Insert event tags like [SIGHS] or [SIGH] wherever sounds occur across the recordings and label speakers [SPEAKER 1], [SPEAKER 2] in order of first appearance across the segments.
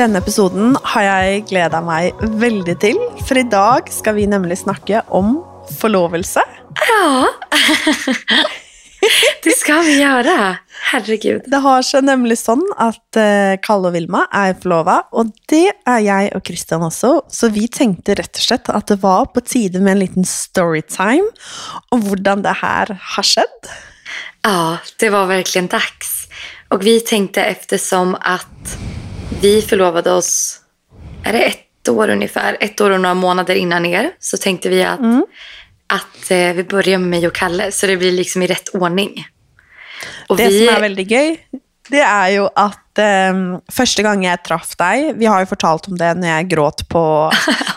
[SPEAKER 1] Denne episoden har jeg gleda meg veldig til, for i dag skal vi nemlig snakke om forlovelse.
[SPEAKER 2] Ja, det ska vi göra. Herregud.
[SPEAKER 1] Det har seg nemlig sånn at eh, Kalle og Vilma er forlova, og det er jeg og Christian også, så vi tenkte rett og slett at det var på tide med en liten storytime om hvordan det her har skjedd.
[SPEAKER 2] Ja, det var verkligen dags. Och vi tänkte eftersom att vi förlovade oss, är det ett år ungefär, ett år och några månader innan er, så tänkte vi att, att eh, vi börjar med mig och Kalle, så det blir liksom i rätt ordning. Och
[SPEAKER 1] Det
[SPEAKER 2] vi,
[SPEAKER 1] som er veldig gøy, det er jo at eh, første gang jeg traff deg Vi har jo fortalt om det når jeg gråt på,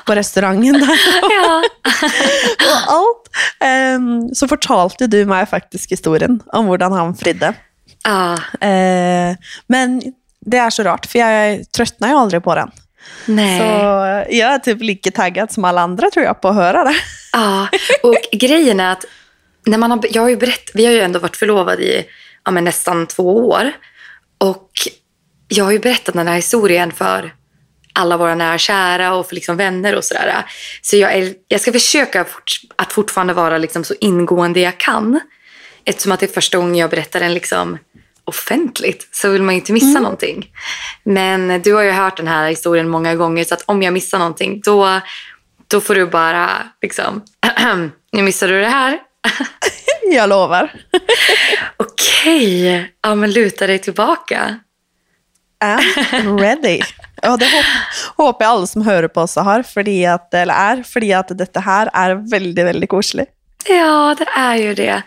[SPEAKER 1] på [LAUGHS] restauranten der.
[SPEAKER 2] ja,
[SPEAKER 1] og alt. eh, så fortalte du meg faktisk historien om hvordan han fridde.
[SPEAKER 2] ja,
[SPEAKER 1] Eh, men det er så rart, for jeg trøttna jo aldri på den.
[SPEAKER 2] nej.
[SPEAKER 1] Så jeg er typ like tagget som alle andre, tror jeg, på å høre det.
[SPEAKER 2] Ja, och [LAUGHS] grejen är att när man har, jag har ju berätt, vi har ju ändå varit förlovade i ja, nästan två år. Och jag har ju berättat den här historien för alla våra nära och kära och för liksom vänner och sådär. Så jag, är, jag ska försöka fort, att fortfarande vara liksom så ingående jag kan. Eftersom att det är första gången jag berättar den liksom offentligt så vill man ju inte missa någonting. Men du har ju hört den här historien många gånger så att om jag missar någonting då, då får du bara liksom, [CLEARS THROAT] nu missade du det här. [LAUGHS]
[SPEAKER 1] Jeg lover. [LAUGHS]
[SPEAKER 2] Okej, ja men luta dig tillbaka.
[SPEAKER 1] am ready. Og det håper, håper jeg alle som hører på også har, fordi at, eller er, fordi at dette her er veldig, veldig koselig.
[SPEAKER 2] Ja, det är ju det.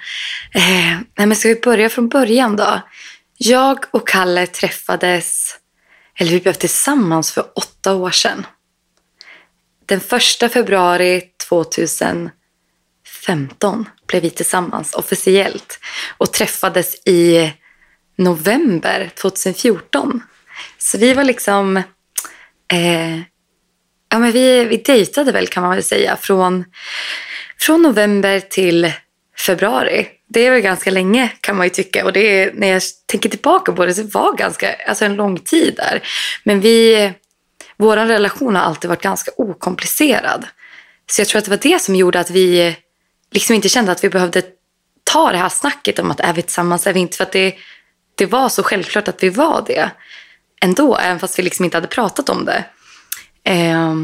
[SPEAKER 2] Eh, nej, men ska vi börja från början då? Jag och Kalle träffades, eller vi blev tillsammans för åtta år sedan. Den första februari 2015 blev vi tillsammans officiellt och träffades i november 2014. Så vi var liksom, eh, ja men vi, vi dejtade väl kan man väl säga från från november till februari. Det är väl ganska länge kan man ju tycka. Och det är, när jag tänker tillbaka på det så var det ganska, alltså en lång tid där. Men vi, vår relation har alltid varit ganska okomplicerad. Så jag tror att det var det som gjorde att vi liksom inte kände att vi behövde ta det här snacket om att är vi tillsammans, är vi inte? För att det, det var så självklart att vi var det ändå, även fast vi liksom inte hade pratat om det. Eh,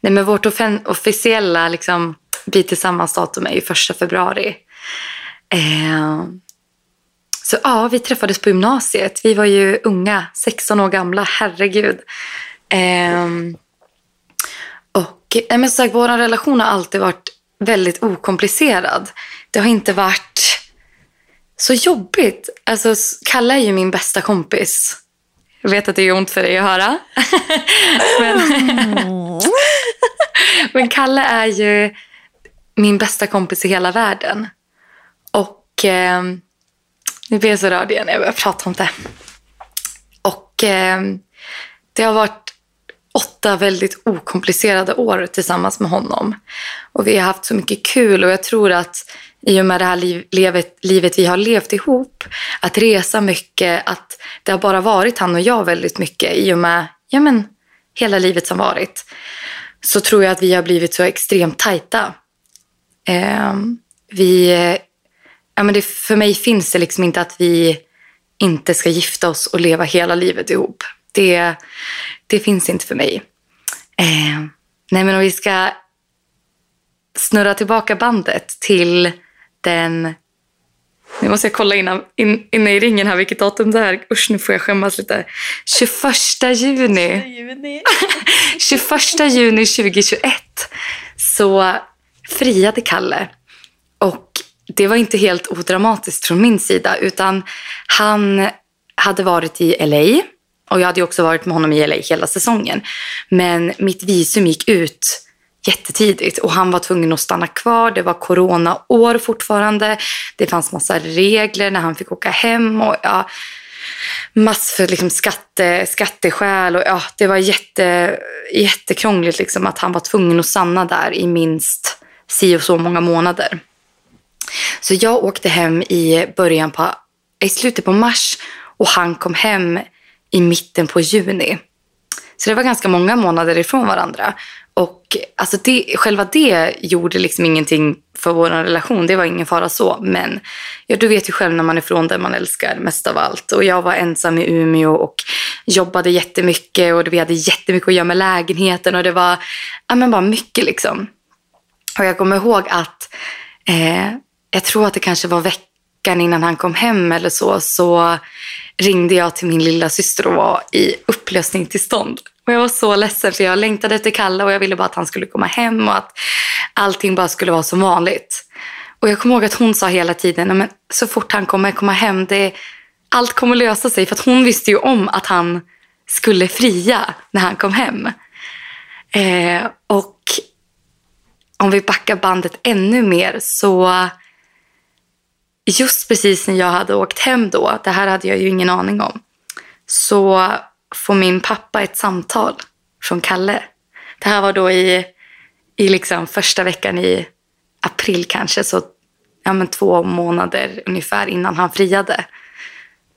[SPEAKER 2] nej, men vårt officiella liksom, vi tillsammans datum är ju första februari. Eh, så ja, vi träffades på gymnasiet. Vi var ju unga, 16 år gamla, herregud. Eh, och nej, men sagt, vår relation har alltid varit väldigt okomplicerad. Det har inte varit så jobbigt. Alltså, Kalle är ju min bästa kompis. Jag vet att det är ont för dig att höra. [LAUGHS] men, [LAUGHS] men Kalle är ju min bästa kompis i hela världen. Och eh, nu blir jag så rörd igen när jag börjar prata om det. Och eh, det har varit åtta väldigt okomplicerade år tillsammans med honom. Och vi har haft så mycket kul och jag tror att i och med det här liv, livet, livet vi har levt ihop, att resa mycket, att det har bara varit han och jag väldigt mycket i och med ja, men, hela livet som varit. Så tror jag att vi har blivit så extremt tajta. Eh, vi, ja, men det, för mig finns det liksom inte att vi inte ska gifta oss och leva hela livet ihop. Det, det finns inte för mig. Eh, nej men om vi ska snurra tillbaka bandet till den... Nu måste jag kolla innan, in, inne i ringen här vilket datum det är. Usch, nu får jag skämmas lite. 21 juni.
[SPEAKER 1] Juni. [LAUGHS]
[SPEAKER 2] 21 juni 2021 så friade Kalle. Och det var inte helt odramatiskt från min sida utan han hade varit i LA och jag hade också varit med honom i LA hela säsongen. Men mitt visum gick ut jättetidigt och han var tvungen att stanna kvar. Det var coronaår fortfarande. Det fanns massa regler när han fick åka hem och ja, massor för liksom skatte, skatteskäl och ja, det var jätte, jättekrångligt liksom att han var tvungen att stanna där i minst si och så många månader. Så jag åkte hem i början på, i slutet på mars och han kom hem i mitten på juni. Så det var ganska många månader ifrån varandra. Och alltså det, själva det gjorde liksom ingenting för vår relation. Det var ingen fara så. Men ja, du vet ju själv när man är från den man älskar mest av allt. Och jag var ensam i Umeå och jobbade jättemycket. Och vi hade jättemycket att göra med lägenheten. Och det var ja, men bara mycket liksom. Och jag kommer ihåg att eh, jag tror att det kanske var veckan innan han kom hem eller så. Så ringde jag till min lilla syster och var i upplösningstillstånd. Och jag var så ledsen för jag längtade efter Kalle och jag ville bara att han skulle komma hem och att allting bara skulle vara som vanligt. Och jag kommer ihåg att hon sa hela tiden, men så fort han kommer komma hem, det, allt kommer lösa sig. För att hon visste ju om att han skulle fria när han kom hem. Eh, och om vi backar bandet ännu mer så just precis när jag hade åkt hem då, det här hade jag ju ingen aning om, så får min pappa ett samtal från Kalle. Det här var då i, i liksom första veckan i april kanske, så ja, men två månader ungefär innan han friade.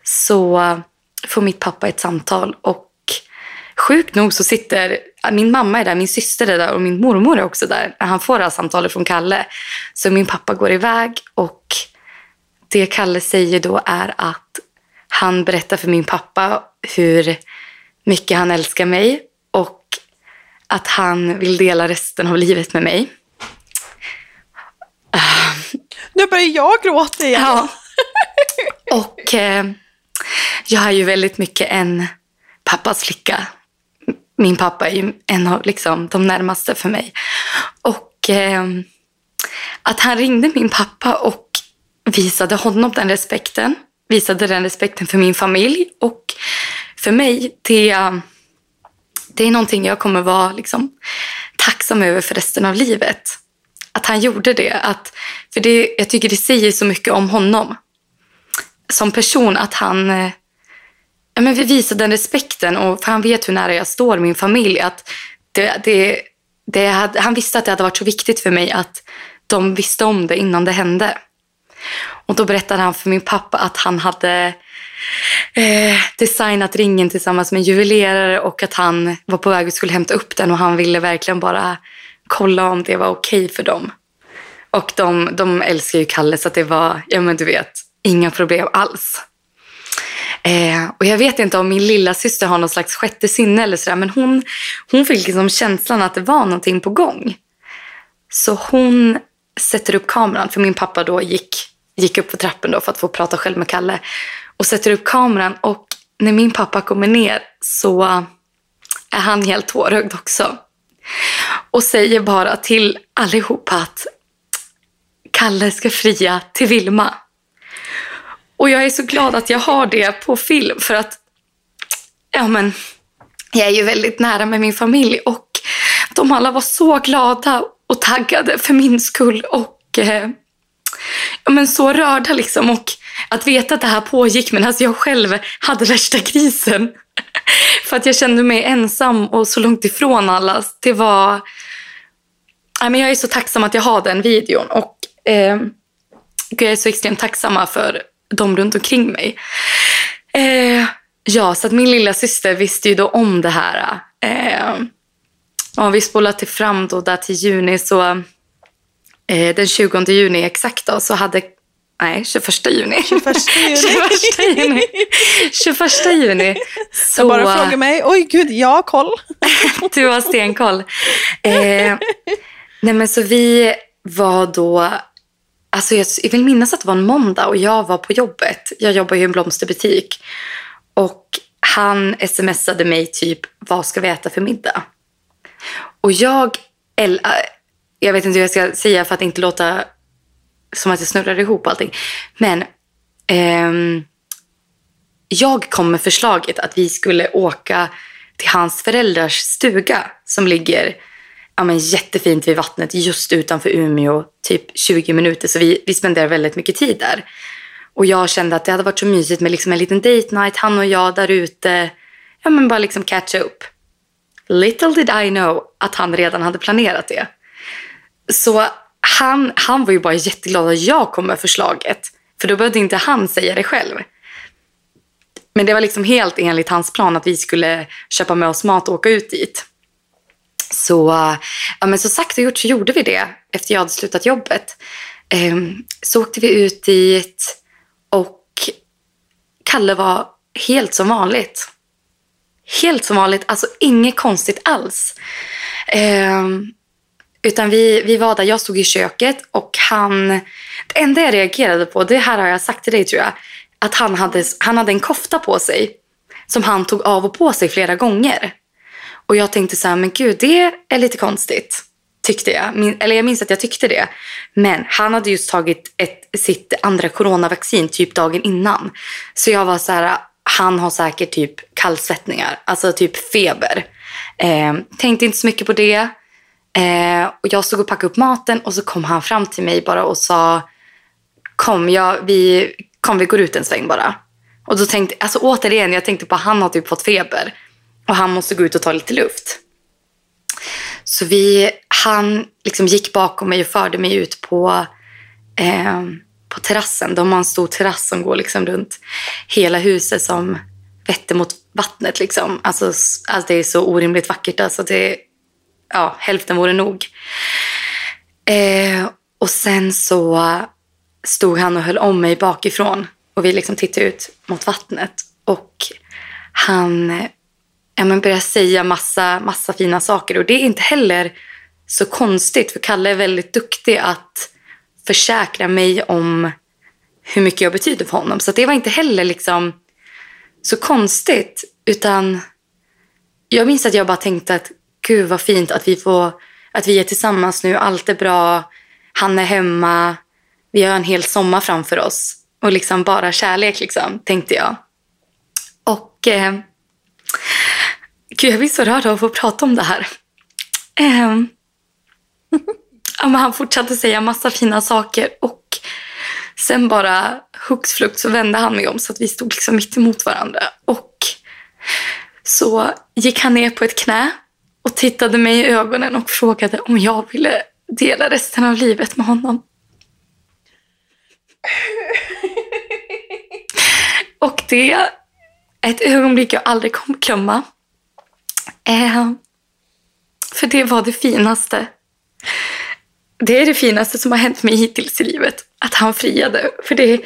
[SPEAKER 2] Så får mitt pappa ett samtal och sjukt nog så sitter min mamma är där, min syster är där och min mormor är också där när han får det här samtalet från Kalle. Så min pappa går iväg och det Kalle säger då är att han berättar för min pappa hur mycket han älskar mig och att han vill dela resten av livet med mig.
[SPEAKER 1] Nu börjar jag gråta igen.
[SPEAKER 2] Ja. Och eh, jag är ju väldigt mycket en pappas flicka. Min pappa är ju en av liksom, de närmaste för mig. Och eh, att han ringde min pappa och visade honom den respekten. Visade den respekten för min familj och för mig, det, det är någonting jag kommer vara liksom, tacksam över för resten av livet. Att han gjorde det. Att, för det, jag tycker det säger så mycket om honom som person. Att han eh, ja, men visade den respekten. Och, för han vet hur nära jag står min familj. Att det, det, det hade, han visste att det hade varit så viktigt för mig att de visste om det innan det hände. Och då berättade han för min pappa att han hade eh, designat ringen tillsammans med en juvelerare och att han var på väg och skulle hämta upp den och han ville verkligen bara kolla om det var okej okay för dem. Och de, de älskar ju Kalle så att det var, ja men du vet, inga problem alls. Eh, och jag vet inte om min lilla syster har någon slags sjätte sinne eller sådär men hon, hon fick liksom känslan att det var någonting på gång. Så hon sätter upp kameran, för min pappa då gick, gick upp för trappen då för att få prata själv med Kalle och sätter upp kameran och när min pappa kommer ner så är han helt tårögd också. Och säger bara till allihopa att Kalle ska fria till Vilma. Och jag är så glad att jag har det på film för att ja men, jag är ju väldigt nära med min familj och de alla var så glada och taggade för min skull och eh, ja, men så rörda liksom. Och att veta att det här pågick medan alltså jag själv hade värsta krisen. [LAUGHS] För att jag kände mig ensam och så långt ifrån alla. Det var... Ja, men jag är så tacksam att jag har den videon. Och eh, jag är så extremt tacksam för de runt omkring mig. Eh, ja, så att min lilla syster visste ju då om det här. Eh, Ja, vi spolar till fram då där till juni så eh, den 20 juni exakt då så hade Nej, 21 juni.
[SPEAKER 1] 21 juni. [LAUGHS]
[SPEAKER 2] 21 juni. 21 juni.
[SPEAKER 1] Så... [LAUGHS] Jag bara frågar mig. Oj gud, jag har koll. [LAUGHS]
[SPEAKER 2] du har stenkoll. Eh, nej men så vi var då, alltså jag, jag vill minnas att det var en måndag och jag var på jobbet. Jag jobbar ju i en blomsterbutik. Och han smsade mig typ, vad ska vi äta för middag? Och jag, äh, jag vet inte hur jag ska säga för att inte låta som att jag snurrar ihop allting. Men eh, jag kom med förslaget att vi skulle åka till hans föräldrars stuga som ligger ja, men jättefint vid vattnet just utanför Umeå, typ 20 minuter. Så vi, vi spenderar väldigt mycket tid där. Och jag kände att det hade varit så mysigt med liksom en liten date night, han och jag där ute. Ja, men bara liksom catch up. Little did I know att han redan hade planerat det. Så han, han var ju bara jätteglad att jag kom med förslaget. För då behövde inte han säga det själv. men det var liksom helt enligt hans plan att vi skulle köpa med oss mat och åka ut dit. Så, ja, men så sagt och gjort så gjorde vi det efter jag hade slutat jobbet. Ehm, så åkte vi ut dit och Kalle var helt som vanligt. Helt som vanligt, alltså inget konstigt alls. Ehm, utan vi, vi var där, jag stod i köket och han... Det enda jag reagerade på, det här har jag sagt till dig tror jag, att han hade, han hade en kofta på sig som han tog av och på sig flera gånger. Och jag tänkte så här, men gud, det är lite konstigt. Tyckte jag. Min, eller jag minns att jag tyckte det. Men han hade just tagit ett, sitt andra coronavaccin typ dagen innan. Så jag var så här, han har säkert typ kallsvettningar. Alltså typ feber. Eh, tänkte inte så mycket på det. Eh, och jag stod och packade upp maten och så kom han fram till mig bara och sa kom, jag, vi, kom vi går ut en sväng bara. Och då tänkte, alltså återigen, jag tänkte på att han har typ fått feber. Och han måste gå ut och ta lite luft. Så vi, han liksom gick bakom mig och förde mig ut på, eh, på terrassen. De har en stor terrass som går liksom runt hela huset som vetter mot vattnet. Liksom. Alltså, alltså det är så orimligt vackert. Alltså det, ja, hälften vore nog. Eh, och sen så stod han och höll om mig bakifrån. Och vi liksom tittade ut mot vattnet. Och han ja, men börjar säga massa, massa fina saker. Och det är inte heller så konstigt. För Kalle är väldigt duktig att försäkra mig om hur mycket jag betyder för honom. Så det var inte heller liksom så konstigt. Utan jag minns att jag bara tänkte att gud vad fint att vi, får, att vi är tillsammans nu. Allt är bra. Han är hemma. Vi har en hel sommar framför oss. Och liksom bara kärlek, liksom, tänkte jag. Och eh, gud, jag blir så rörd av att få prata om det här. Ja, men han fortsatte säga massa fina saker och sen bara hux flux så vände han mig om så att vi stod liksom mitt emot varandra. Och så gick han ner på ett knä och tittade mig i ögonen och frågade om jag ville dela resten av livet med honom. [LAUGHS] Och det är ett ögonblick jag aldrig kommer glömma. Eh, för det var det finaste. Det är det finaste som har hänt mig hittills i livet. Att han friade. För det,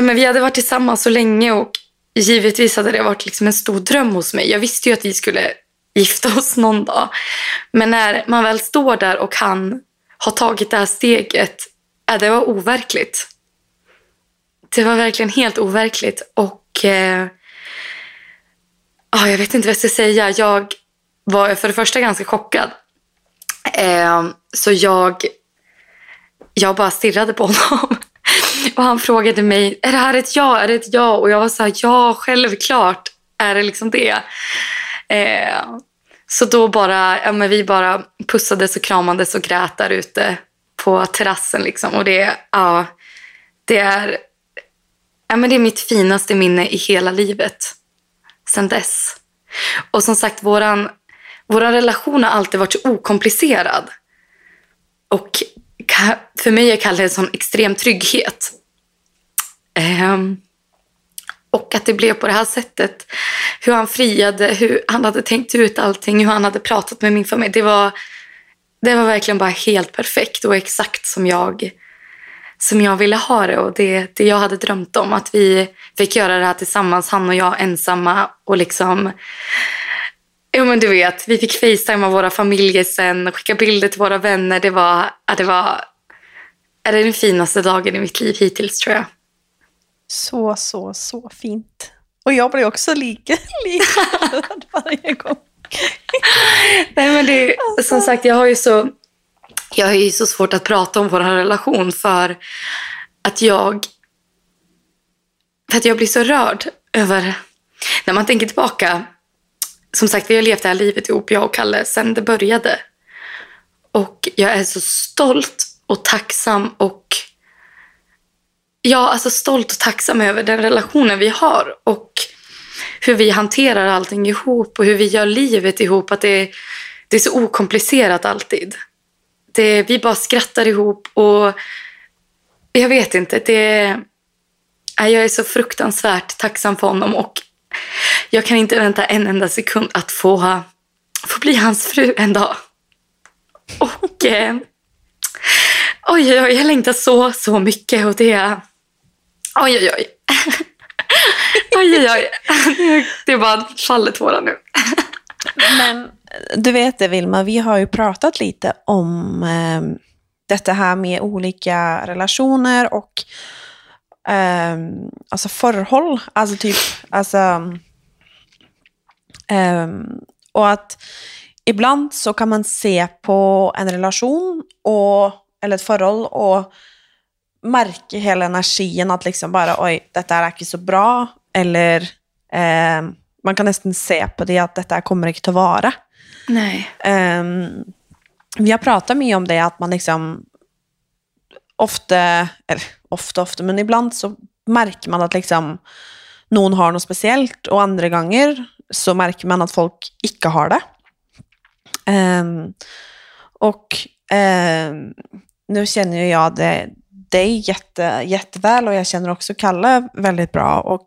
[SPEAKER 2] men vi hade varit tillsammans så länge och givetvis hade det varit liksom en stor dröm hos mig. Jag visste ju att vi skulle gifta oss någon dag. Men när man väl står där och han har tagit det här steget, det var overkligt. Det var verkligen helt overkligt. Och eh, Ah, jag vet inte vad jag ska säga. Jag var för det första ganska chockad. Eh, så jag, jag bara stirrade på [LAUGHS] honom. Och han frågade mig, är det här ett ja? Är det ett ja? Och jag var så här, ja, självklart är det liksom det. Eh, så då bara, ja, men vi bara pussades och kramades och grät där ute på terrassen. Liksom. Och det, ja, det, är, ja, men det är mitt finaste minne i hela livet sen dess. Och som sagt, våran, våran relation har alltid varit så okomplicerad. Och för mig är Kalle en sån extrem trygghet. Um, och att det blev på det här sättet. Hur han friade, hur han hade tänkt ut allting, hur han hade pratat med min familj. Det var, det var verkligen bara helt perfekt och exakt som jag, som jag ville ha det. Och det, det jag hade drömt om. Att vi fick göra det här tillsammans, han och jag ensamma. Och liksom... Ja, men du vet, vi fick facetima våra familjer sen och skicka bilder till våra vänner. Det var, det var är det den finaste dagen i mitt liv hittills tror jag.
[SPEAKER 1] Så, så, så fint. Och jag blir också lika, [LAUGHS] lika [LAUGHS] varje gång.
[SPEAKER 2] Nej, men det, alltså. Som sagt, jag har ju så, jag har ju så svårt att prata om vår relation för att jag för att jag blir så rörd över när man tänker tillbaka. Som sagt, vi har levt det här livet ihop, jag och Kalle, sedan det började. Och jag är så stolt och tacksam och ja, alltså stolt och tacksam över den relationen vi har och hur vi hanterar allting ihop och hur vi gör livet ihop. Att det, det är så okomplicerat alltid. Det, vi bara skrattar ihop och jag vet inte. Det, jag är så fruktansvärt tacksam för honom och jag kan inte vänta en enda sekund att få, få bli hans fru en dag. Och eh, oj, oj, oj, jag längtar så, så mycket och det... Oj, oj, oj. [LAUGHS] oj, oj, oj. Det är bara faller tårar nu.
[SPEAKER 1] Men du vet det Vilma, vi har ju pratat lite om eh, detta här med olika relationer och eh, alltså förhåll. Alltså typ, alltså... Eh, och att ibland så kan man se på en relation och, eller ett förhåll och märka hela energin att liksom bara oj, detta är inte så bra. Eller eh, man kan nästan se på det att detta kommer inte att vara.
[SPEAKER 2] Nej.
[SPEAKER 1] Ehm, um, vi har pratat mycket om det, att man liksom ofta, eller ofta, ofta, men ibland så märker man att liksom någon har något speciellt och andra gånger så märker man att folk inte har det. Um, och um, nu känner ju jag det, dig jätte, jätteväl och jag känner också Kalle väldigt bra. Och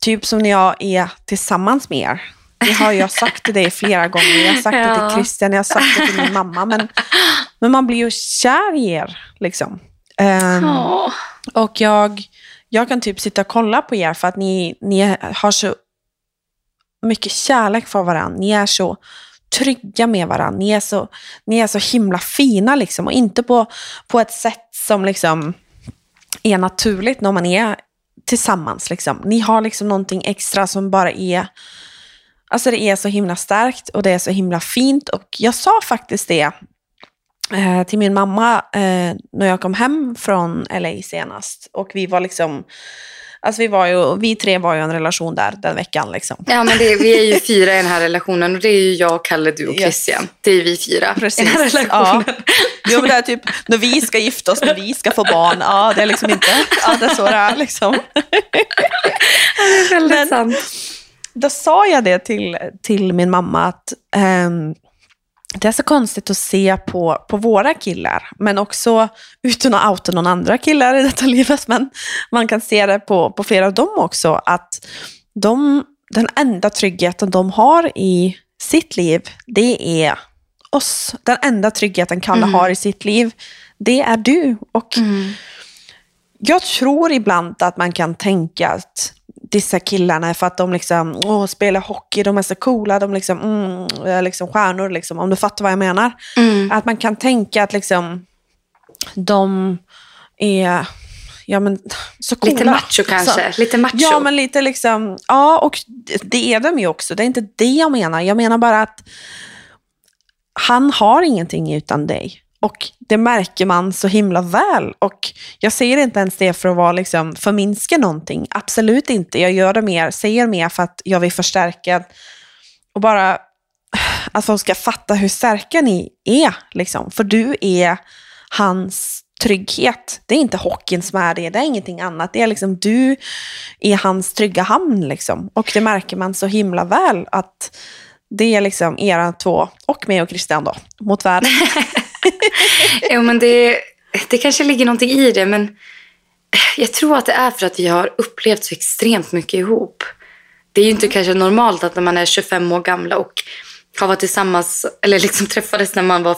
[SPEAKER 1] typ som när jag är tillsammans med er det har jag sagt till dig flera gånger. Jag har sagt ja. det till Christian, jag har sagt det till min mamma. Men, men man blir ju kär i er. Liksom. Um, oh. Och jag, jag kan typ sitta och kolla på er för att ni, ni har så mycket kärlek för varandra. Ni är så trygga med varandra. Ni är så, ni är så himla fina liksom. Och inte på, på ett sätt som liksom är naturligt när man är tillsammans. Liksom. Ni har liksom någonting extra som bara är Alltså det är så himla starkt och det är så himla fint. Och jag sa faktiskt det eh, till min mamma eh, när jag kom hem från LA senast. Och vi var liksom, alltså vi var ju, vi tre var ju en relation där den veckan liksom.
[SPEAKER 2] Ja men det, vi är ju fyra i den här relationen och det är ju jag, Kalle, du och Christian. Yes. Det är vi fyra Precis. i den här relationen. Ja.
[SPEAKER 1] Jo men det är typ, när vi ska gifta oss, när vi ska få barn, ja det är liksom inte, ja det är så det är liksom.
[SPEAKER 2] det är väldigt men, sant
[SPEAKER 1] då sa jag det till, till min mamma att um, det är så konstigt att se på, på våra killar, men också utan att outa någon andra killar i detta [LAUGHS] livet, men man kan se det på, på flera av dem också, att de, den enda tryggheten de har i sitt liv, det är oss. Den enda tryggheten Kalle mm. har i sitt liv, det är du. Och mm. jag tror ibland att man kan tänka att dissa killarna för att de liksom, åh, spelar hockey, de är så coola, de liksom, mm, är liksom stjärnor, liksom, om du fattar vad jag menar. Mm. Att man kan tänka att liksom, de är ja, men, så coola.
[SPEAKER 2] Lite macho kanske? Så, lite macho?
[SPEAKER 1] Ja, men lite liksom, ja, och det är de ju också. Det är inte det jag menar. Jag menar bara att han har ingenting utan dig. Och det märker man så himla väl. Och jag säger inte ens det för att vara liksom förminska någonting. Absolut inte. Jag gör det mer, säger mer för att jag vill förstärka och bara [SIGHS] att folk ska fatta hur starka ni är. Liksom. För du är hans trygghet. Det är inte hockeyn som är det, det är ingenting annat. Det är liksom du är hans trygga hamn. Liksom. Och det märker man så himla väl att det är liksom era två, och mig och Christian då, mot världen. [LAUGHS] [LAUGHS]
[SPEAKER 2] jo, men det, det kanske ligger någonting i det, men jag tror att det är för att vi har upplevt så extremt mycket ihop. Det är ju inte mm. kanske normalt att när man är 25 år gamla och har varit tillsammans, eller liksom träffades när man var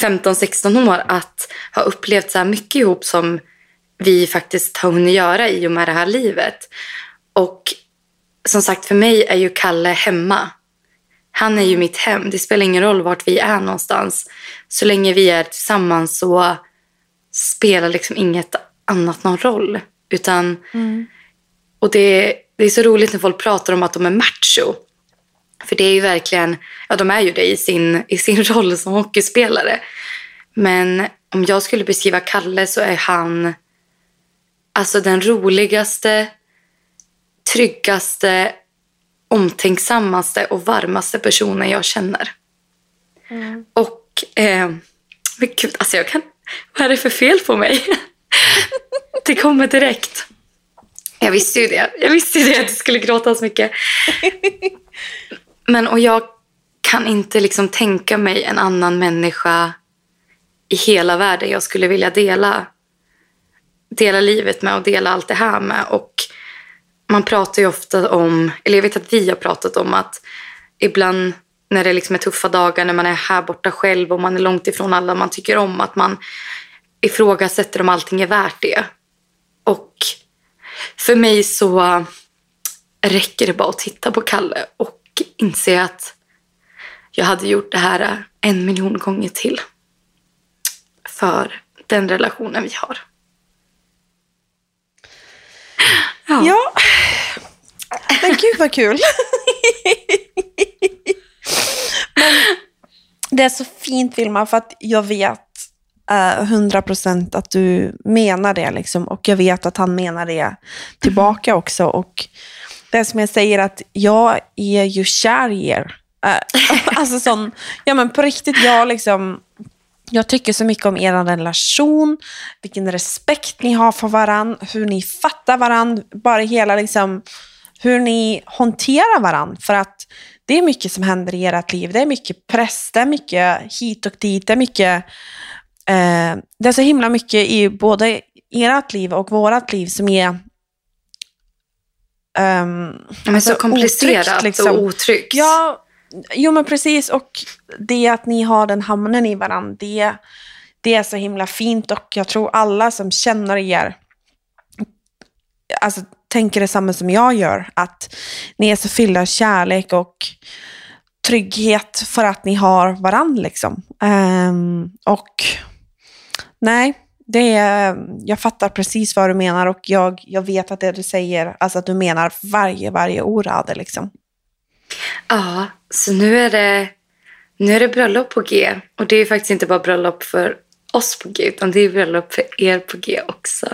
[SPEAKER 2] 15-16 år, att ha upplevt så här mycket ihop som vi faktiskt har hunnit göra i och med det här livet. Och som sagt, för mig är ju Kalle hemma. Han är ju mitt hem. Det spelar ingen roll vart vi är någonstans. Så länge vi är tillsammans så spelar liksom inget annat någon roll. Utan, mm. Och det, det är så roligt när folk pratar om att de är macho. För det är ju verkligen, ja de är ju det i sin, i sin [LAUGHS] roll som hockeyspelare. Men om jag skulle beskriva Kalle så är han alltså den roligaste, tryggaste omtänksammaste och varmaste personen jag känner. Mm. Och, eh, men gud, alltså jag kan, vad är det för fel på mig? [LAUGHS] det kommer direkt. Jag visste ju det. Jag visste ju det, att du skulle gråta så mycket. Men och jag kan inte liksom tänka mig en annan människa i hela världen jag skulle vilja dela dela livet med och dela allt det här med. Och man pratar ju ofta om, eller jag vet att vi har pratat om att ibland när det liksom är tuffa dagar, när man är här borta själv och man är långt ifrån alla man tycker om, att man ifrågasätter om allting är värt det. Och för mig så räcker det bara att titta på Kalle och inse att jag hade gjort det här en miljon gånger till. För den relationen vi har.
[SPEAKER 1] Ja. ja. Men gud vad kul. Men det är så fint Vilma, för att jag vet hundra uh, procent att du menar det. Liksom, och jag vet att han menar det tillbaka också. Och det som jag säger att jag är ju kär i er. Uh, [LAUGHS] alltså sån, ja men på riktigt, jag liksom, jag tycker så mycket om er relation, vilken respekt ni har för varandra, hur ni fattar varandra, bara hela liksom, hur ni hanterar varandra. För att det är mycket som händer i ert liv. Det är mycket press, det är mycket hit och dit, det är mycket... Eh, det är så himla mycket i både ert liv och vårt liv som är... Um,
[SPEAKER 2] men alltså så komplicerat otryggt, liksom. och otryggt.
[SPEAKER 1] Ja, jo men precis. Och det att ni har den hamnen i varandra, det, det är så himla fint. Och jag tror alla som känner er, alltså tänker detsamma som jag gör. Att ni är så fyllda av kärlek och trygghet för att ni har varandra. Liksom. Um, och nej, det är, jag fattar precis vad du menar och jag, jag vet att det du säger, alltså att du menar varje, varje ord. Liksom.
[SPEAKER 2] Ja, så nu är, det, nu är det bröllop på G. Och det är faktiskt inte bara bröllop för oss på G, utan det är bröllop för er på G också.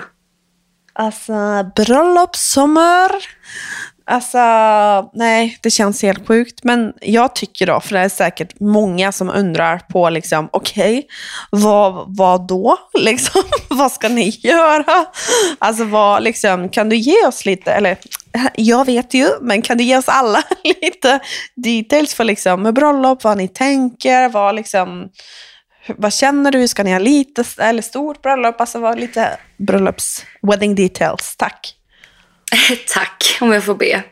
[SPEAKER 1] Alltså bröllopssommar. Alltså, nej, det känns helt sjukt. Men jag tycker då, för det är säkert många som undrar på liksom, okej, okay, vad, vad då? [LAUGHS] Liksom, vad ska ni göra? Alltså, vad, liksom, kan du ge oss lite, eller jag vet ju, men kan du ge oss alla [LAUGHS] lite details för liksom, med bröllop, vad ni tänker, vad liksom, vad känner du? Ska ni ha lite eller stort bröllop? Alltså var lite bröllops wedding details. Tack. [LAUGHS]
[SPEAKER 2] Tack, om jag får be. [LAUGHS]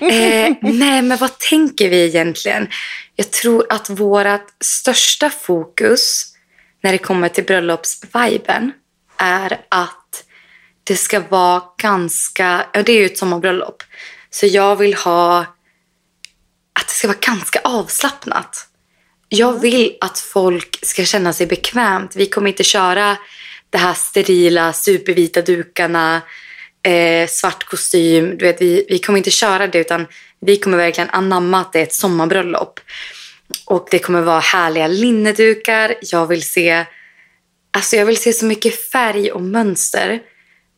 [SPEAKER 2] eh, nej, men vad tänker vi egentligen? Jag tror att vårt största fokus när det kommer till bröllopsviben är att det ska vara ganska... Ja, det är ju ett sommarbröllop. Så jag vill ha att det ska vara ganska avslappnat. Jag vill att folk ska känna sig bekvämt. Vi kommer inte köra det här sterila, supervita dukarna, eh, svart kostym. Du vet, vi, vi kommer inte köra det utan vi kommer verkligen anamma att det är ett sommarbröllop. Och det kommer vara härliga linnedukar. Jag vill se, alltså jag vill se så mycket färg och mönster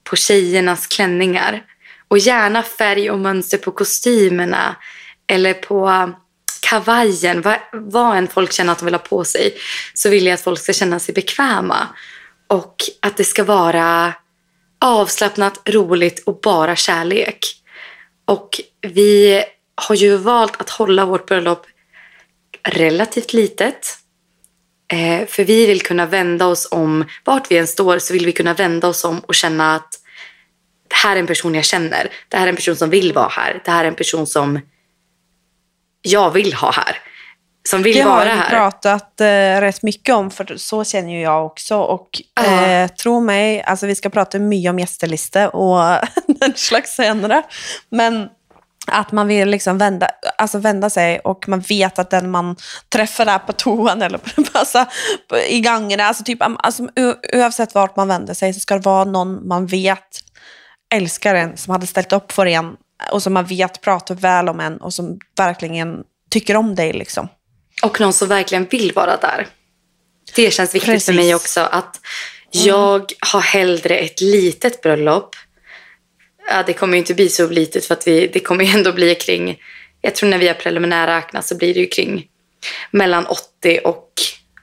[SPEAKER 2] på tjejernas klänningar. Och gärna färg och mönster på kostymerna eller på kavajen, vad, vad än folk känner att de vill ha på sig, så vill jag att folk ska känna sig bekväma. Och att det ska vara avslappnat, roligt och bara kärlek. Och vi har ju valt att hålla vårt bröllop relativt litet. Eh, för vi vill kunna vända oss om, vart vi än står så vill vi kunna vända oss om och känna att det här är en person jag känner. Det här är en person som vill vara här. Det här är en person som jag vill ha här. Som vill
[SPEAKER 1] det
[SPEAKER 2] vara här.
[SPEAKER 1] Det har vi pratat eh, rätt mycket om, för så känner ju jag också. Och uh. eh, tro mig, alltså vi ska prata mycket om gästeliste och [LAUGHS] den slags senare. Men att man vill liksom vända, alltså vända sig och man vet att den man träffar där på toan eller [LAUGHS] alltså, i gångerna, alltså typ, alltså, oavsett vart man vänder sig så ska det vara någon man vet älskar en, som hade ställt upp för en och som man vet pratar väl om en och som verkligen tycker om dig. Liksom.
[SPEAKER 2] Och någon som verkligen vill vara där. Det känns viktigt Precis. för mig också. att Jag mm. har hellre ett litet bröllop. Ja, det kommer ju inte bli så litet för att vi, det kommer ju ändå bli kring, jag tror när vi har preliminärräknat så blir det ju kring mellan 80 och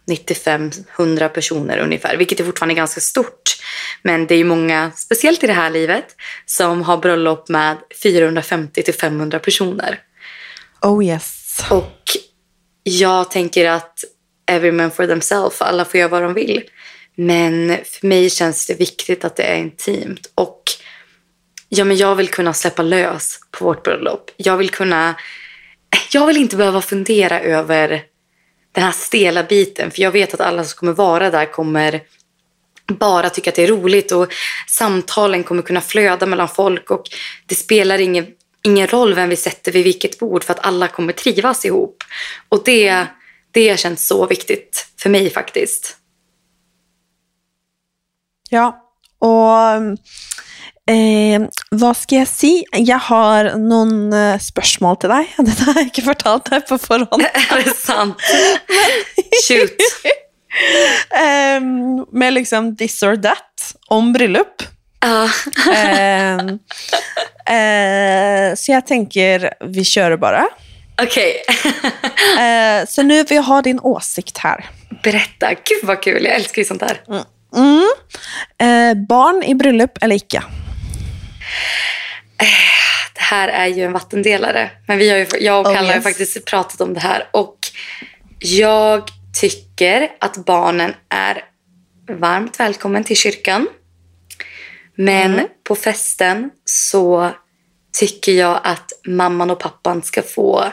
[SPEAKER 2] 95-100 personer ungefär, vilket är fortfarande ganska stort. Men det är ju många, speciellt i det här livet, som har bröllop med 450 500 personer.
[SPEAKER 1] Oh yes.
[SPEAKER 2] Och jag tänker att every man for themselves, alla får göra vad de vill. Men för mig känns det viktigt att det är intimt. Och ja, men jag vill kunna släppa lös på vårt bröllop. Jag vill kunna... Jag vill inte behöva fundera över den här stela biten. För jag vet att alla som kommer vara där kommer bara tycka att det är roligt och samtalen kommer kunna flöda mellan folk och det spelar ingen, ingen roll vem vi sätter vid vilket bord för att alla kommer trivas ihop. Och det, det känns så viktigt för mig faktiskt.
[SPEAKER 1] Ja, och eh, hva skal jeg si? Jeg har noen eh, spørsmål til deg. [LAUGHS] Dette har jeg ikke fortalt deg på forhånd. [LAUGHS]
[SPEAKER 2] är det sant? [LAUGHS] Shoot.
[SPEAKER 1] Eh, med liksom this or that om. Eh, eh, så jeg tenker vi kjører bare.
[SPEAKER 2] Okej.
[SPEAKER 1] Eh, så nu vill jag ha din åsikt här.
[SPEAKER 2] Berätta. Gud vad kul. Jag älskar ju sånt här.
[SPEAKER 1] Mm. Eh, barn i bröllop eller icke?
[SPEAKER 2] Det här är ju en vattendelare. Men vi har ju, jag och
[SPEAKER 1] Oh,
[SPEAKER 2] Kalle har ju
[SPEAKER 1] yes.
[SPEAKER 2] faktiskt pratat om det här. Och jag tycker att barnen är varmt välkommen till kyrkan. Men
[SPEAKER 1] Mm.
[SPEAKER 2] på festen så tycker jag att mamman och pappan ska få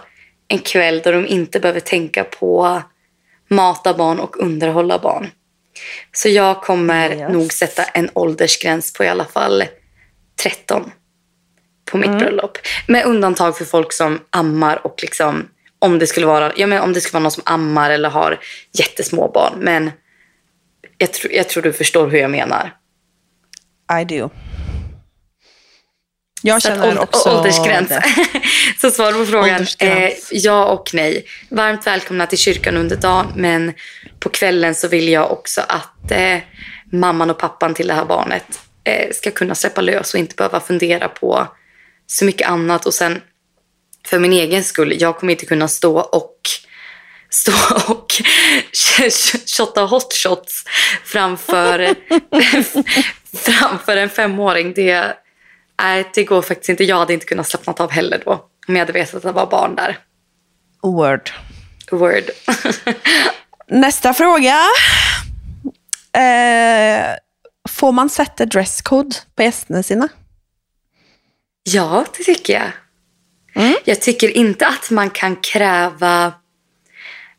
[SPEAKER 2] en kväll där de inte behöver tänka på mata barn och underhålla barn. Så jag kommer
[SPEAKER 1] Yes.
[SPEAKER 2] nog sätta en åldersgräns på i alla fall 13 på mitt bröllop. Med undantag för folk som ammar och liksom om det skulle vara, ja, men om det skulle vara någon som ammar eller har jättesmå barn. Men jag, tr- jag tror du förstår hur jag menar.
[SPEAKER 1] I do. Jag
[SPEAKER 2] Så
[SPEAKER 1] känner också
[SPEAKER 2] åldersgräns. [LAUGHS] Så svar på frågan. Eh, ja och nej. Varmt välkomna till kyrkan under dagen. Men på kvällen så vill jag också att eh, mamman och pappan till det här barnet ska kunna släppa lös och inte behöva fundera på så mycket annat. Och sen för min egen skull, jag kommer inte kunna stå och [LAUGHS] stå och [LAUGHS] shotta hot shots framför, [LAUGHS] framför en femåring. Det, nej, det går faktiskt inte. Jag hade inte kunnat slappna av heller då. Om jag hade vetat att det var barn där.
[SPEAKER 1] Word.
[SPEAKER 2] Word.
[SPEAKER 1] Nästa fråga. Eh, får man sätta dresscode på gästerna sina?
[SPEAKER 2] ja, det tycker jag. Jag tycker inte att man kan kräva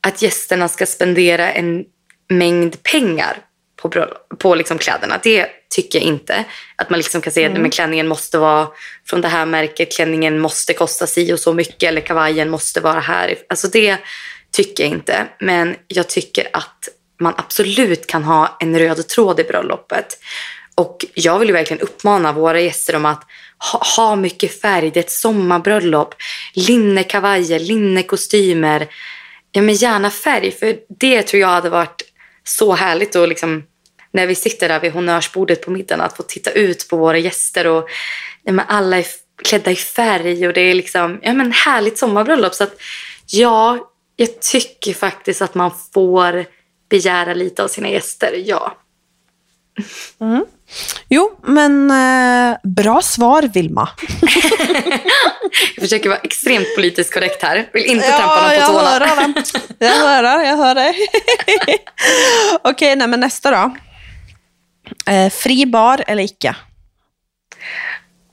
[SPEAKER 2] att gästerna ska spendera en mängd pengar på, på liksom kläderna. Det tycker jag inte. Att man liksom kan säga att klänningen måste vara från det här märket, klänningen måste kosta si och så mycket eller kavajen måste vara här. Alltså det tycker jag inte. Men jag tycker att man absolut kan ha en röd tråd i bröllopet. Och jag vill ju verkligen uppmana våra gäster om att ha, ha mycket färg. Det är ett sommarbröllop. Linnekavajer, linnekostymer. Ja, men gärna färg. För det tror jag hade varit så härligt att liksom, när vi sitter där vid honnörsbordet på middagen att få titta ut på våra gäster och ja, men alla är klädda i färg och det är liksom ja, men härligt sommarbröllop. Så att ja, jag tycker faktiskt att man får begära lite av sina gäster, ja.
[SPEAKER 1] Jo, men eh, bra svar Vilma. [LAUGHS]
[SPEAKER 2] Jag försöker vara extremt politiskt korrekt här. Vill inte trampa någon på
[SPEAKER 1] jag
[SPEAKER 2] tårna.
[SPEAKER 1] hör. Jag hör jag hör det. [LAUGHS] Okej, nej, men nästa då. Eh, fri bar eller icke?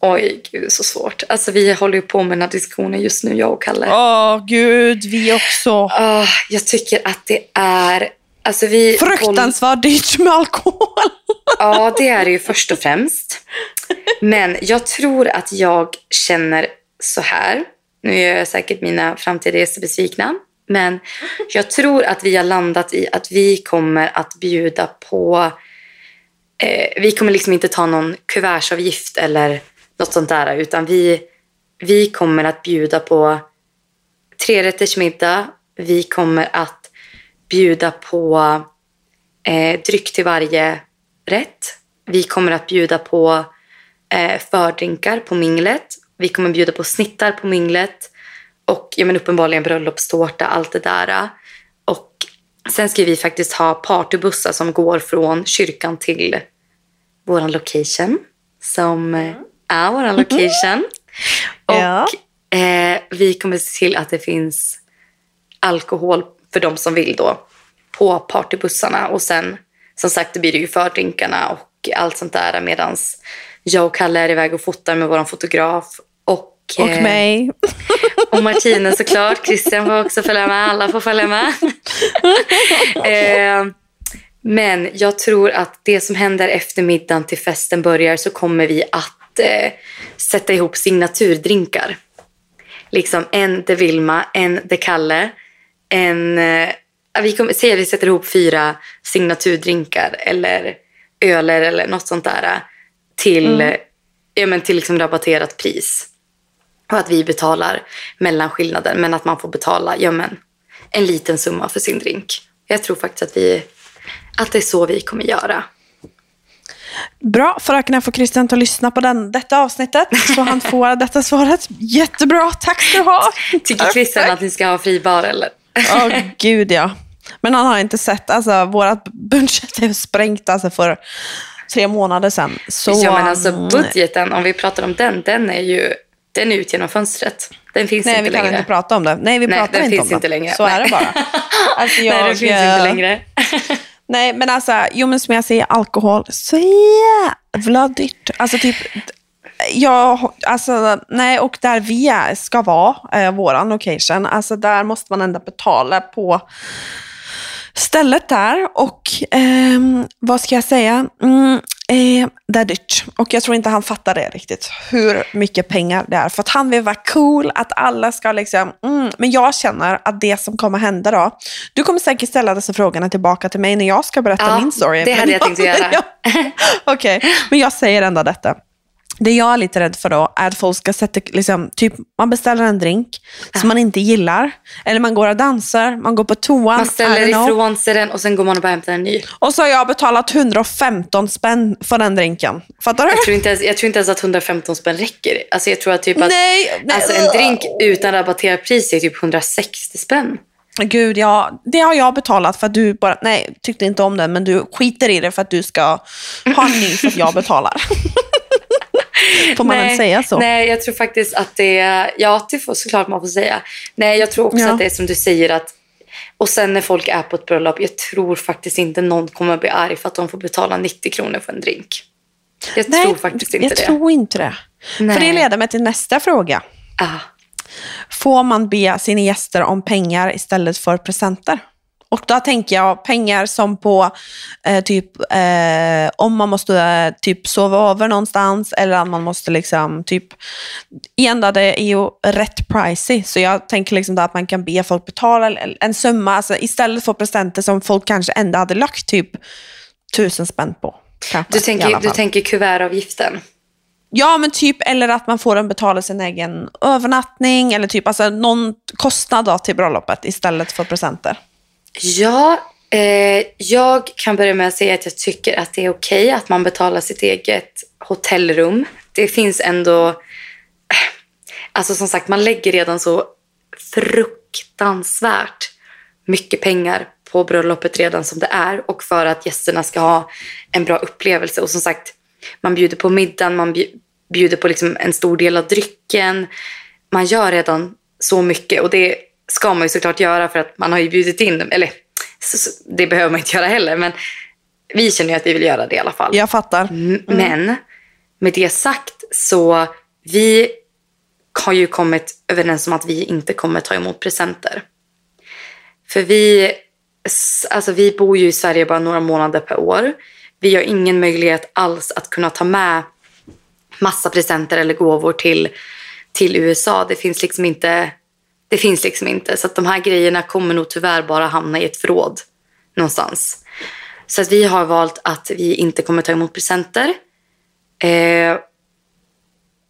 [SPEAKER 2] Oj, gud så svårt. Alltså vi håller ju på med den här diskussionen just nu, jag och Kalle.
[SPEAKER 1] Åh gud, vi också.
[SPEAKER 2] Ah, jag tycker att det är... Alltså vi
[SPEAKER 1] Fruktansvärt dyrt med alkohol. [LAUGHS]
[SPEAKER 2] Ja, det är det ju först och främst. Men jag tror att jag känner så här. Nu gör jag säkert mina framtida gäster besvikna. Men jag tror att vi har landat i att vi kommer att bjuda på... Eh, vi kommer liksom inte ta någon kuvertsavgift eller något sånt där. Utan vi, vi kommer att bjuda på trerättersmiddag. Vi kommer att bjuda på eh, dryck till varje rätt. Vi kommer att bjuda på eh, fördrinkar på minglet. Vi kommer bjuda på snittar på minglet. Och ja, men uppenbarligen bröllopstårta, allt det där. Och sen ska vi faktiskt ha partybussar som går från kyrkan till vår location. Som eh, är vår location.
[SPEAKER 1] Ja.
[SPEAKER 2] Och eh, vi kommer se till att det finns alkohol för de som vill då på partybussarna. Och sen som sagt, det blir det ju fördrinkarna och allt sånt där medan jag och Kalle är iväg och fotar med vår fotograf. Och,
[SPEAKER 1] Och
[SPEAKER 2] eh,
[SPEAKER 1] mig. [LAUGHS]
[SPEAKER 2] och Martina såklart. Christian får också följa med. Alla får följa med. [LAUGHS] eh, men jag tror att det som händer efter middagen till festen börjar så kommer vi att eh, sätta ihop signaturdrinkar. Liksom en de Vilma, en de Kalle, en... Eh, vi kommer, säg att vi sätter ihop fyra signaturdrinkar eller öler eller något sånt där eh, till, eh, ja, men till liksom rabatterat pris. Och att vi betalar mellanskillnaden men att man får betala ja, men, en liten summa för sin drink. Jag tror faktiskt att, vi, att det är så vi kommer göra.
[SPEAKER 1] Bra, fröken får Christian att lyssna på den, detta avsnittet så han får [LAUGHS] detta svaret. Jättebra, tack ska du ha.
[SPEAKER 2] Tycker Christian att ni ska ha fri bar [LAUGHS] eller?
[SPEAKER 1] Åh gud ja. Men han har inte sett, alltså vårat budget är sprängt alltså för tre månader sedan. Så,
[SPEAKER 2] ja men alltså
[SPEAKER 1] mm,
[SPEAKER 2] budgeten, om vi pratar om den, den är ju den är ut genom fönstret. Den finns
[SPEAKER 1] Nej,
[SPEAKER 2] inte
[SPEAKER 1] vi kan
[SPEAKER 2] längre.
[SPEAKER 1] inte prata om det. Nej, vi
[SPEAKER 2] Nej,
[SPEAKER 1] pratar
[SPEAKER 2] den
[SPEAKER 1] inte
[SPEAKER 2] finns
[SPEAKER 1] om
[SPEAKER 2] inte längre.
[SPEAKER 1] Så är det
[SPEAKER 2] Nej.
[SPEAKER 1] bara. [LAUGHS] Alltså,
[SPEAKER 2] Nej, den finns inte
[SPEAKER 1] eh,
[SPEAKER 2] längre.
[SPEAKER 1] Nej, men alltså, jo men som jag säger, alkohol, så jävla dyrt. Alltså typ, ja, alltså, nej, och där vi är, ska vara, eh, våran location, alltså där måste man ändå betala på stället där och ehm, vad ska jag säga? Mm, eh, det är dyrt. Och jag tror inte han fattar det riktigt, hur mycket pengar det är. För att han vill vara cool, att alla ska liksom... Mm. Men jag känner att det som kommer hända då, du kommer säkert ställa dessa frågorna tillbaka till mig när jag ska berätta
[SPEAKER 2] Ja,
[SPEAKER 1] min story.
[SPEAKER 2] det hade
[SPEAKER 1] Men
[SPEAKER 2] jag tänkt [LAUGHS] göra.
[SPEAKER 1] Okej, men jag säger ändå detta. Det jag är lite rädd för då är att folk ska sätta, liksom, typ man beställer en drink som man inte gillar. Eller man går och dansar, man går på toan.
[SPEAKER 2] Man ställer ifrån sig den och sen går man och bara hämtar en ny.
[SPEAKER 1] Och så har jag betalat 115 spänn för den drinken. Fattar du?
[SPEAKER 2] Jag tror inte ens, jag tror inte ens att 115 spänn räcker. Alltså jag tror att typ att
[SPEAKER 1] Nej, nej.
[SPEAKER 2] alltså en drink utan rabatterat pris är typ 160 spänn.
[SPEAKER 1] Gud, ja, det har jag betalat för att du bara, nej, tyckte inte om den, men du skiter i det för att du ska ha en ny för att jag betalar. [LAUGHS] Får man väl säga så?
[SPEAKER 2] Nej, jag tror faktiskt att det är... Ja, det får såklart man får säga. Nej, jag tror också
[SPEAKER 1] Ja.
[SPEAKER 2] att det är som du säger att... Och sen när folk är på ett bröllop, jag tror faktiskt inte någon kommer bli arg för att de får betala 90 kronor för en drink. Jag
[SPEAKER 1] nej,
[SPEAKER 2] tror faktiskt inte
[SPEAKER 1] jag
[SPEAKER 2] det.
[SPEAKER 1] tror inte det.
[SPEAKER 2] Nej.
[SPEAKER 1] För det leder mig till nästa fråga.
[SPEAKER 2] Ah.
[SPEAKER 1] Får man be sina gäster om pengar istället för presenter? Och då tänker jag pengar som på eh, typ eh, om man måste eh, typ sova över någonstans eller att man måste liksom typ, igen då, det är ju rätt pricey. Så jag tänker liksom då att man kan be folk betala en summa alltså istället för presenter som folk kanske ändå hade lagt typ tusen spänn på. Kanske,
[SPEAKER 2] Du, tänker, du tänker kuvertavgiften.
[SPEAKER 1] Ja, men typ, eller att man får en betala sin egen övernattning eller typ alltså någon kostnad då till bröllopet istället för presenter.
[SPEAKER 2] Ja, eh, jag kan börja med att säga att jag tycker att det är okej att man betalar sitt eget hotellrum. Det finns ändå... Eh, alltså som sagt, man lägger redan så fruktansvärt mycket pengar på bröllopet redan som det är och för att gästerna ska ha en bra upplevelse. Och som sagt, man bjuder på middagen, man bjuder på liksom en stor del av drycken. Man gör redan så mycket och det ska man ju såklart göra för att man har ju bjudit in dem. Eller det behöver man inte göra heller men vi känner ju att vi vill göra det i alla fall.
[SPEAKER 1] Jag fattar.
[SPEAKER 2] M- Men med det sagt så vi har ju kommit överens om att vi inte kommer ta emot presenter. För vi, alltså vi bor ju i Sverige bara några månader per år. Vi har ingen möjlighet alls att kunna ta med massa presenter eller gåvor till, till USA. Det finns liksom inte. Det finns liksom inte. Så att de här grejerna kommer nog tyvärr bara hamna i ett förråd någonstans. Så att vi har valt att vi inte kommer ta emot presenter. Eh,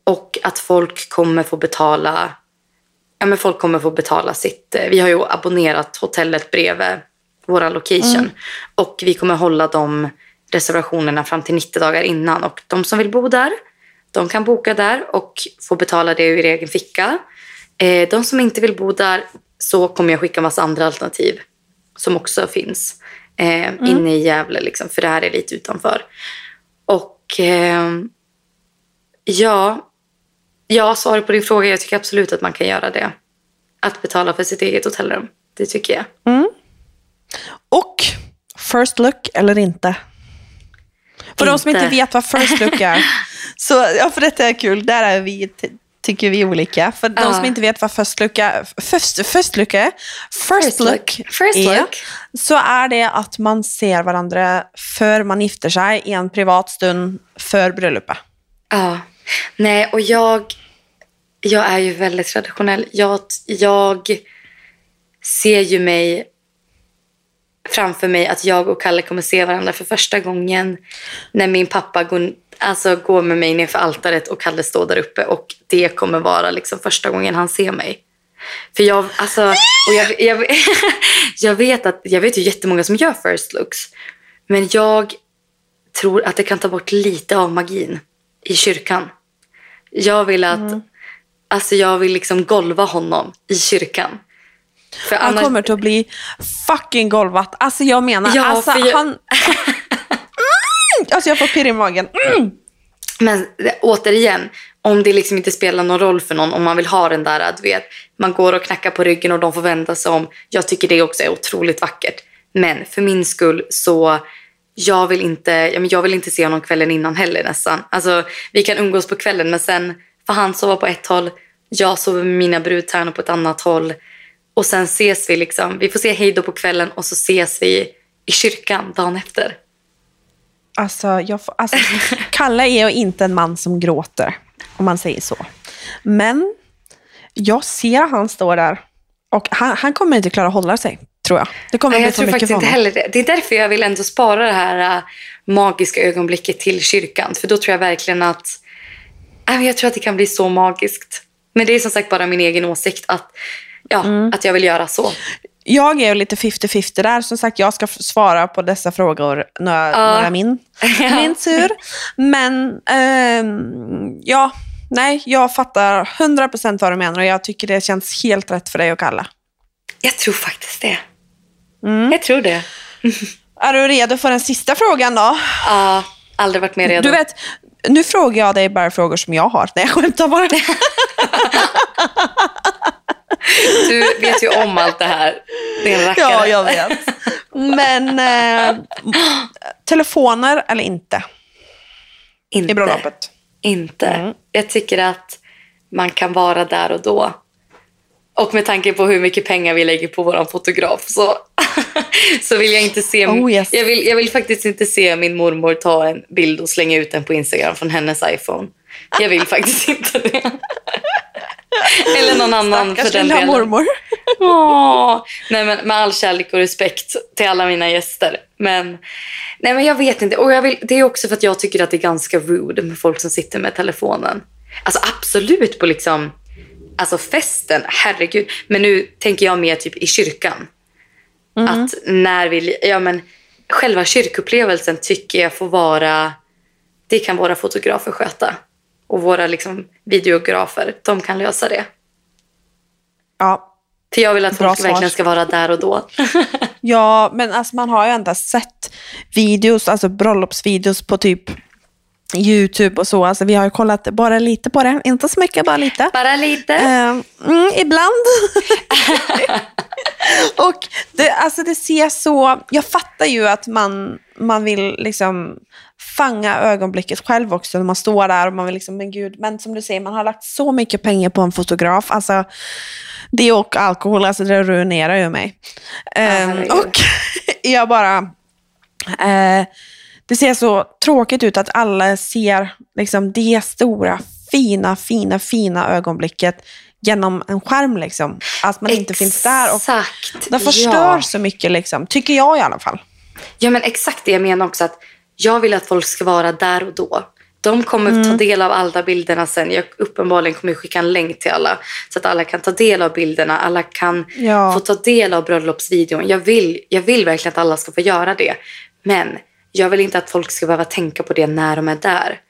[SPEAKER 2] och att folk kommer få betala ja, men folk kommer få betala sitt... eh, Vi har ju abonnerat hotellet bredvid vår location. Och vi kommer hålla de reservationerna fram till 90 dagar innan. Och de som vill bo där, de kan boka där och få betala det ur egen ficka. Eh, de som inte vill bo där så kommer jag skicka massa andra alternativ som också finns eh, inne i Gävle. Liksom, för det här är lite utanför. Och ehm, ja, Ja, svaret på din fråga. Jag tycker absolut att man kan göra det. Att betala för sitt eget hotellrum. Det tycker jag.
[SPEAKER 1] Och first look eller inte? För de som
[SPEAKER 2] Inte.
[SPEAKER 1] inte vet vad first look är. [LAUGHS] så, ja, för detta är kul. Där är vi, tycker vi olika. För de som inte vet vad first look är. First, first look är. First,
[SPEAKER 2] First
[SPEAKER 1] look.
[SPEAKER 2] First
[SPEAKER 1] är,
[SPEAKER 2] look.
[SPEAKER 1] Så är det att man ser varandra för man gifter sig i en privat stund för bröllopet.
[SPEAKER 2] Ja. Nej, och jag, jag är ju väldigt traditionell. Jag, jag ser ju mig framför mig att jag och Kalle kommer se varandra för första gången när min pappa går, alltså går med mig ner för altaret och Kalle står där uppe. Och det kommer vara liksom första gången han ser mig. För jag, alltså, och jag, jag, [LAUGHS] jag, vet att, jag vet ju jättemånga som gör first looks. Men jag tror att det kan ta bort lite av magin i kyrkan. Jag vill att, alltså jag vill liksom golva honom i kyrkan. För
[SPEAKER 1] Han
[SPEAKER 2] annars-
[SPEAKER 1] kommer att bli fucking golvat. Alltså jag menar,
[SPEAKER 2] Ja,
[SPEAKER 1] alltså
[SPEAKER 2] jag-
[SPEAKER 1] han... [LAUGHS] Alltså jag får pirr i magen. Mm!
[SPEAKER 2] Men återigen, om det liksom inte spelar någon roll för någon, om man vill ha den där, du vet, man går och knackar på ryggen och de får vända sig om. Jag tycker det också är otroligt vackert. Men för min skull så, jag vill inte, jag vill inte se honom kvällen innan heller nästan. Alltså, vi kan umgås på kvällen, men sen får han sova på ett håll, jag sover med mina brudtärnor på ett annat håll. Och sen ses vi liksom, vi får se hej då på kvällen och så ses vi i kyrkan dagen efter.
[SPEAKER 1] Alltså, jag alltså, Kalle är ju inte en man som gråter, om man säger så. Men jag ser att han står där och han, han kommer inte klara att hålla sig, tror jag. Det kommer
[SPEAKER 2] Nej,
[SPEAKER 1] bli
[SPEAKER 2] jag
[SPEAKER 1] för
[SPEAKER 2] tror faktiskt inte heller det. Det är därför jag vill ändå spara det här äh, magiska ögonblicket till kyrkan. För då tror jag verkligen att... Men jag tror att det kan bli så magiskt. Men det är som sagt bara min egen åsikt att, ja,
[SPEAKER 1] Mm.
[SPEAKER 2] att jag vill göra så.
[SPEAKER 1] Jag är ju lite 50-50 där. Som sagt, jag ska svara på dessa frågor när, det är min, [LAUGHS] min tur. Men ehm, ja, nej, jag fattar 100% vad du menar och jag tycker det känns helt rätt för dig och Kalle.
[SPEAKER 2] Jag tror faktiskt det.
[SPEAKER 1] Mm.
[SPEAKER 2] Jag tror det. [LAUGHS]
[SPEAKER 1] Är du redo för den sista frågan då?
[SPEAKER 2] Ja, aldrig varit mer redo.
[SPEAKER 1] Du vet, nu frågar jag dig bara frågor som jag har. Nej, jag skämtar bara. [LAUGHS]
[SPEAKER 2] Du vet ju om allt det här. En rackare.
[SPEAKER 1] ja, jag vet. Men eh, telefoner eller inte
[SPEAKER 2] Inte.
[SPEAKER 1] i bröllopet?
[SPEAKER 2] Inte.
[SPEAKER 1] Mm.
[SPEAKER 2] Jag tycker att man kan vara där och då. Och med tanke på hur mycket pengar vi lägger på våran fotograf så, [LAUGHS] så vill jag inte se...
[SPEAKER 1] Oh, yes.
[SPEAKER 2] jag, vill, jag vill faktiskt inte se min mormor ta en bild och slänga ut den på Instagram från hennes iPhone. Jag vill faktiskt inte det. [LAUGHS] [LAUGHS] Eller någon annan
[SPEAKER 1] Stackars
[SPEAKER 2] för den
[SPEAKER 1] lilla
[SPEAKER 2] delen.
[SPEAKER 1] mormor. [LAUGHS]
[SPEAKER 2] Åh, nej men med all kärlek och respekt till alla mina gäster. Men, nej men jag vet inte. Och jag vill, det är också för att jag tycker att det är ganska rude med folk som sitter med telefonen. Alltså absolut på liksom, alltså festen, herregud. Men nu tänker jag mer typ i kyrkan. Att när vi, ja men själva kyrkupplevelsen tycker jag får vara, det kan våra fotografer sköta. Och våra liksom videografer, de kan lösa det.
[SPEAKER 1] Ja.
[SPEAKER 2] För jag vill att
[SPEAKER 1] Bra
[SPEAKER 2] folk
[SPEAKER 1] svar.
[SPEAKER 2] verkligen ska vara där och då. [LAUGHS]
[SPEAKER 1] ja, men alltså man har ju ändå sett videos, alltså bröllopsvideos på typ YouTube och så. Alltså vi har ju kollat bara lite på det. Inte så mycket, bara lite.
[SPEAKER 2] Bara lite.
[SPEAKER 1] Eh, mm, ibland. [LAUGHS] och det, alltså det ser så... Jag fattar ju att man, man vill liksom fånga ögonblicket själv också när man står där och man vill liksom, men gud, men som du säger, man har lagt så mycket pengar på en fotograf. Alltså, det och alkohol, alltså det ruinerar ju mig. Eh, och [LAUGHS] jag bara... Eh, det ser så tråkigt ut att alla ser liksom det stora, fina, fina, fina ögonblicket genom en skärm. Liksom. Att man inte finns där. Och det förstör
[SPEAKER 2] Ja.
[SPEAKER 1] så mycket, liksom, tycker jag i alla fall.
[SPEAKER 2] ja, men exakt det jag menar också. att Jag vill att folk ska vara där och då. De kommer
[SPEAKER 1] Mm.
[SPEAKER 2] ta del av alla bilderna sen. Jag uppenbarligen kommer skicka en länk till alla. Så att alla kan ta del av bilderna. Alla kan
[SPEAKER 1] Ja.
[SPEAKER 2] få ta del av bröllopsvideon. Jag vill, jag vill verkligen att alla ska få göra det. Men jag vill inte att folk ska behöva tänka på det när de är där.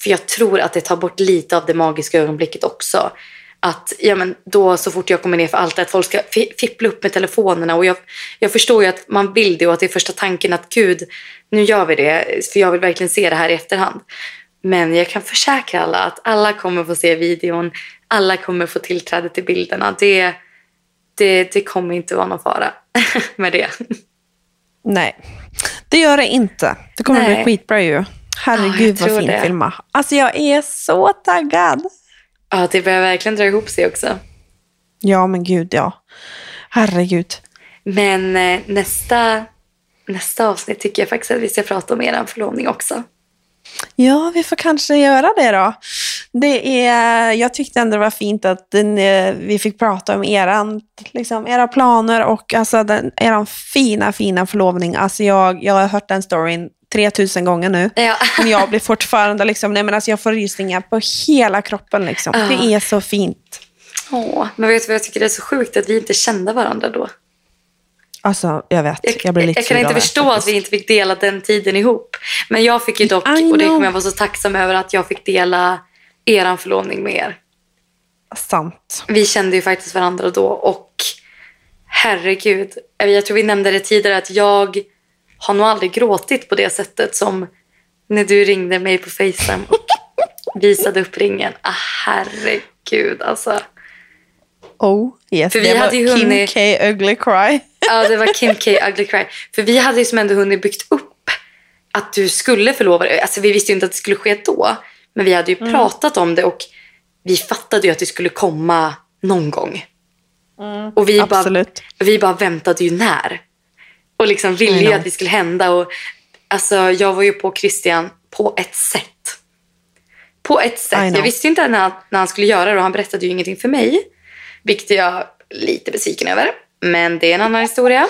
[SPEAKER 2] För jag tror att det tar bort lite av det magiska ögonblicket också. Att ja, men då så fort jag kommer ner för allt att folk ska fippla upp med telefonerna. Och jag, jag förstår ju att man vill det och att det är första tanken att gud, nu gör vi det. För jag vill verkligen se det här i efterhand. Men jag kan försäkra alla att alla kommer få se videon. Alla kommer få tillträde till bilderna. Det, det, det kommer inte vara någon fara [LAUGHS] med det.
[SPEAKER 1] Nej. Det gör det inte. Det kommer
[SPEAKER 2] Nej.
[SPEAKER 1] bli skitbra ju.
[SPEAKER 2] Ja,
[SPEAKER 1] Herregud
[SPEAKER 2] jag
[SPEAKER 1] vad fin
[SPEAKER 2] det.
[SPEAKER 1] filma. Alltså jag är så taggad.
[SPEAKER 2] Ja, det börjar verkligen dra ihop sig också.
[SPEAKER 1] Ja men gud ja. Herregud.
[SPEAKER 2] Men eh, nästa, nästa avsnitt tycker jag faktiskt att vi ska prata om er förlovning också.
[SPEAKER 1] Ja, vi får kanske göra det då. Det är, jag tyckte ändå det var fint att den, eh, vi fick prata om eran, liksom, era planer och alltså, den, eran fina, fina förlovning. Alltså, jag, jag har hört den storyn 3000 gånger nu.
[SPEAKER 2] Ja. [LAUGHS]
[SPEAKER 1] Men jag blir fortfarande, liksom, nej, men alltså, jag får rysningar på hela kroppen. Liksom.
[SPEAKER 2] Ja.
[SPEAKER 1] Det är så fint.
[SPEAKER 2] Åh, men vet du vad jag tycker det är så sjukt att vi inte kände varandra då?
[SPEAKER 1] Alltså, jag vet. Jag,
[SPEAKER 2] Jag,
[SPEAKER 1] blir lite
[SPEAKER 2] jag kan inte förstå att
[SPEAKER 1] faktiskt.
[SPEAKER 2] vi inte fick dela den tiden ihop. Men jag fick ju dock, och det kommer jag vara så tacksam över, att jag fick dela eran förlovning med er.
[SPEAKER 1] Sant.
[SPEAKER 2] Vi kände ju faktiskt varandra då och herregud, jag tror vi nämnde det tidigare att jag har nog aldrig gråtit på det sättet som när du ringde mig på Facetime och [LAUGHS] visade upp ringen. Ah, herregud alltså.
[SPEAKER 1] Oh, yes.
[SPEAKER 2] För vi
[SPEAKER 1] det var
[SPEAKER 2] hade ju
[SPEAKER 1] Kim
[SPEAKER 2] hunnit-
[SPEAKER 1] K. Ugly Cry. [LAUGHS]
[SPEAKER 2] Ja, det var Kim K. Ugly Cry. För vi hade ju som ändå hunnit byggt upp att du skulle förlova dig. Alltså vi visste ju inte att det skulle ske då. Men vi hade ju
[SPEAKER 1] Mm.
[SPEAKER 2] pratat om det och vi fattade ju att det skulle komma någon gång. Och vi bara,
[SPEAKER 1] Absolut.
[SPEAKER 2] vi bara väntade ju när. Och liksom ville ju att det skulle hända. Och, alltså, jag var ju på Christian på ett sätt. På ett sätt. Jag visste ju inte när, när han skulle göra det och han berättade ju ingenting för mig. Vilket jag lite besviken över. Men det är en annan historia.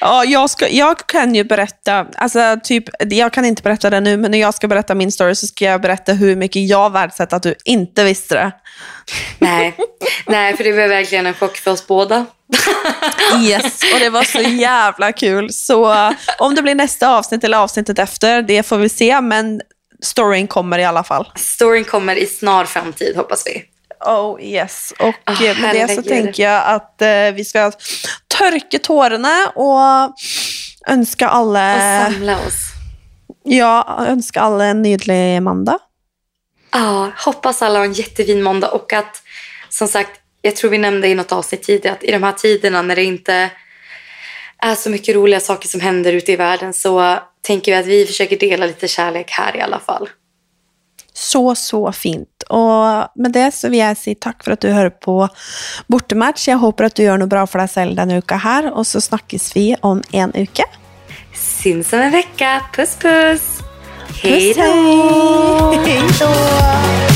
[SPEAKER 1] Ja, jag, ska, jag kan ju berätta, alltså typ, jag kan inte berätta det nu, men när jag ska berätta min story så ska jag berätta hur mycket jag värdesätter att du inte visste det.
[SPEAKER 2] Nej. Nej, för det var verkligen en chock för oss båda.
[SPEAKER 1] Yes, och det var så jävla kul. Så om det blir nästa avsnitt eller avsnittet efter, det får vi se, men storyn kommer i alla fall.
[SPEAKER 2] Storyn kommer i snar framtid hoppas vi.
[SPEAKER 1] Oh yes, och eh, med det så
[SPEAKER 2] herregud.
[SPEAKER 1] tänker jag att eh, vi ska törka tårarna och önska
[SPEAKER 2] Och
[SPEAKER 1] alla,
[SPEAKER 2] samla oss.
[SPEAKER 1] ja, önska alla en nydlig måndag.
[SPEAKER 2] Ja, hoppas alla har en jättefin måndag och att som sagt, jag tror vi nämnde i något avsnitt tidigare att i de här tiderna när det inte är så mycket roliga saker som händer ute i världen så tänker vi att vi försöker dela lite kärlek här i alla fall.
[SPEAKER 1] Så, så fint. Och med det så vill jag säga tack för att du hör på Bortematch. Jag hoppas att du gör något bra för dig själv den uka här och så snackes vi om en uke.
[SPEAKER 2] Syns om en vecka. Puss puss! Hej då!
[SPEAKER 1] Hej [LAUGHS] då!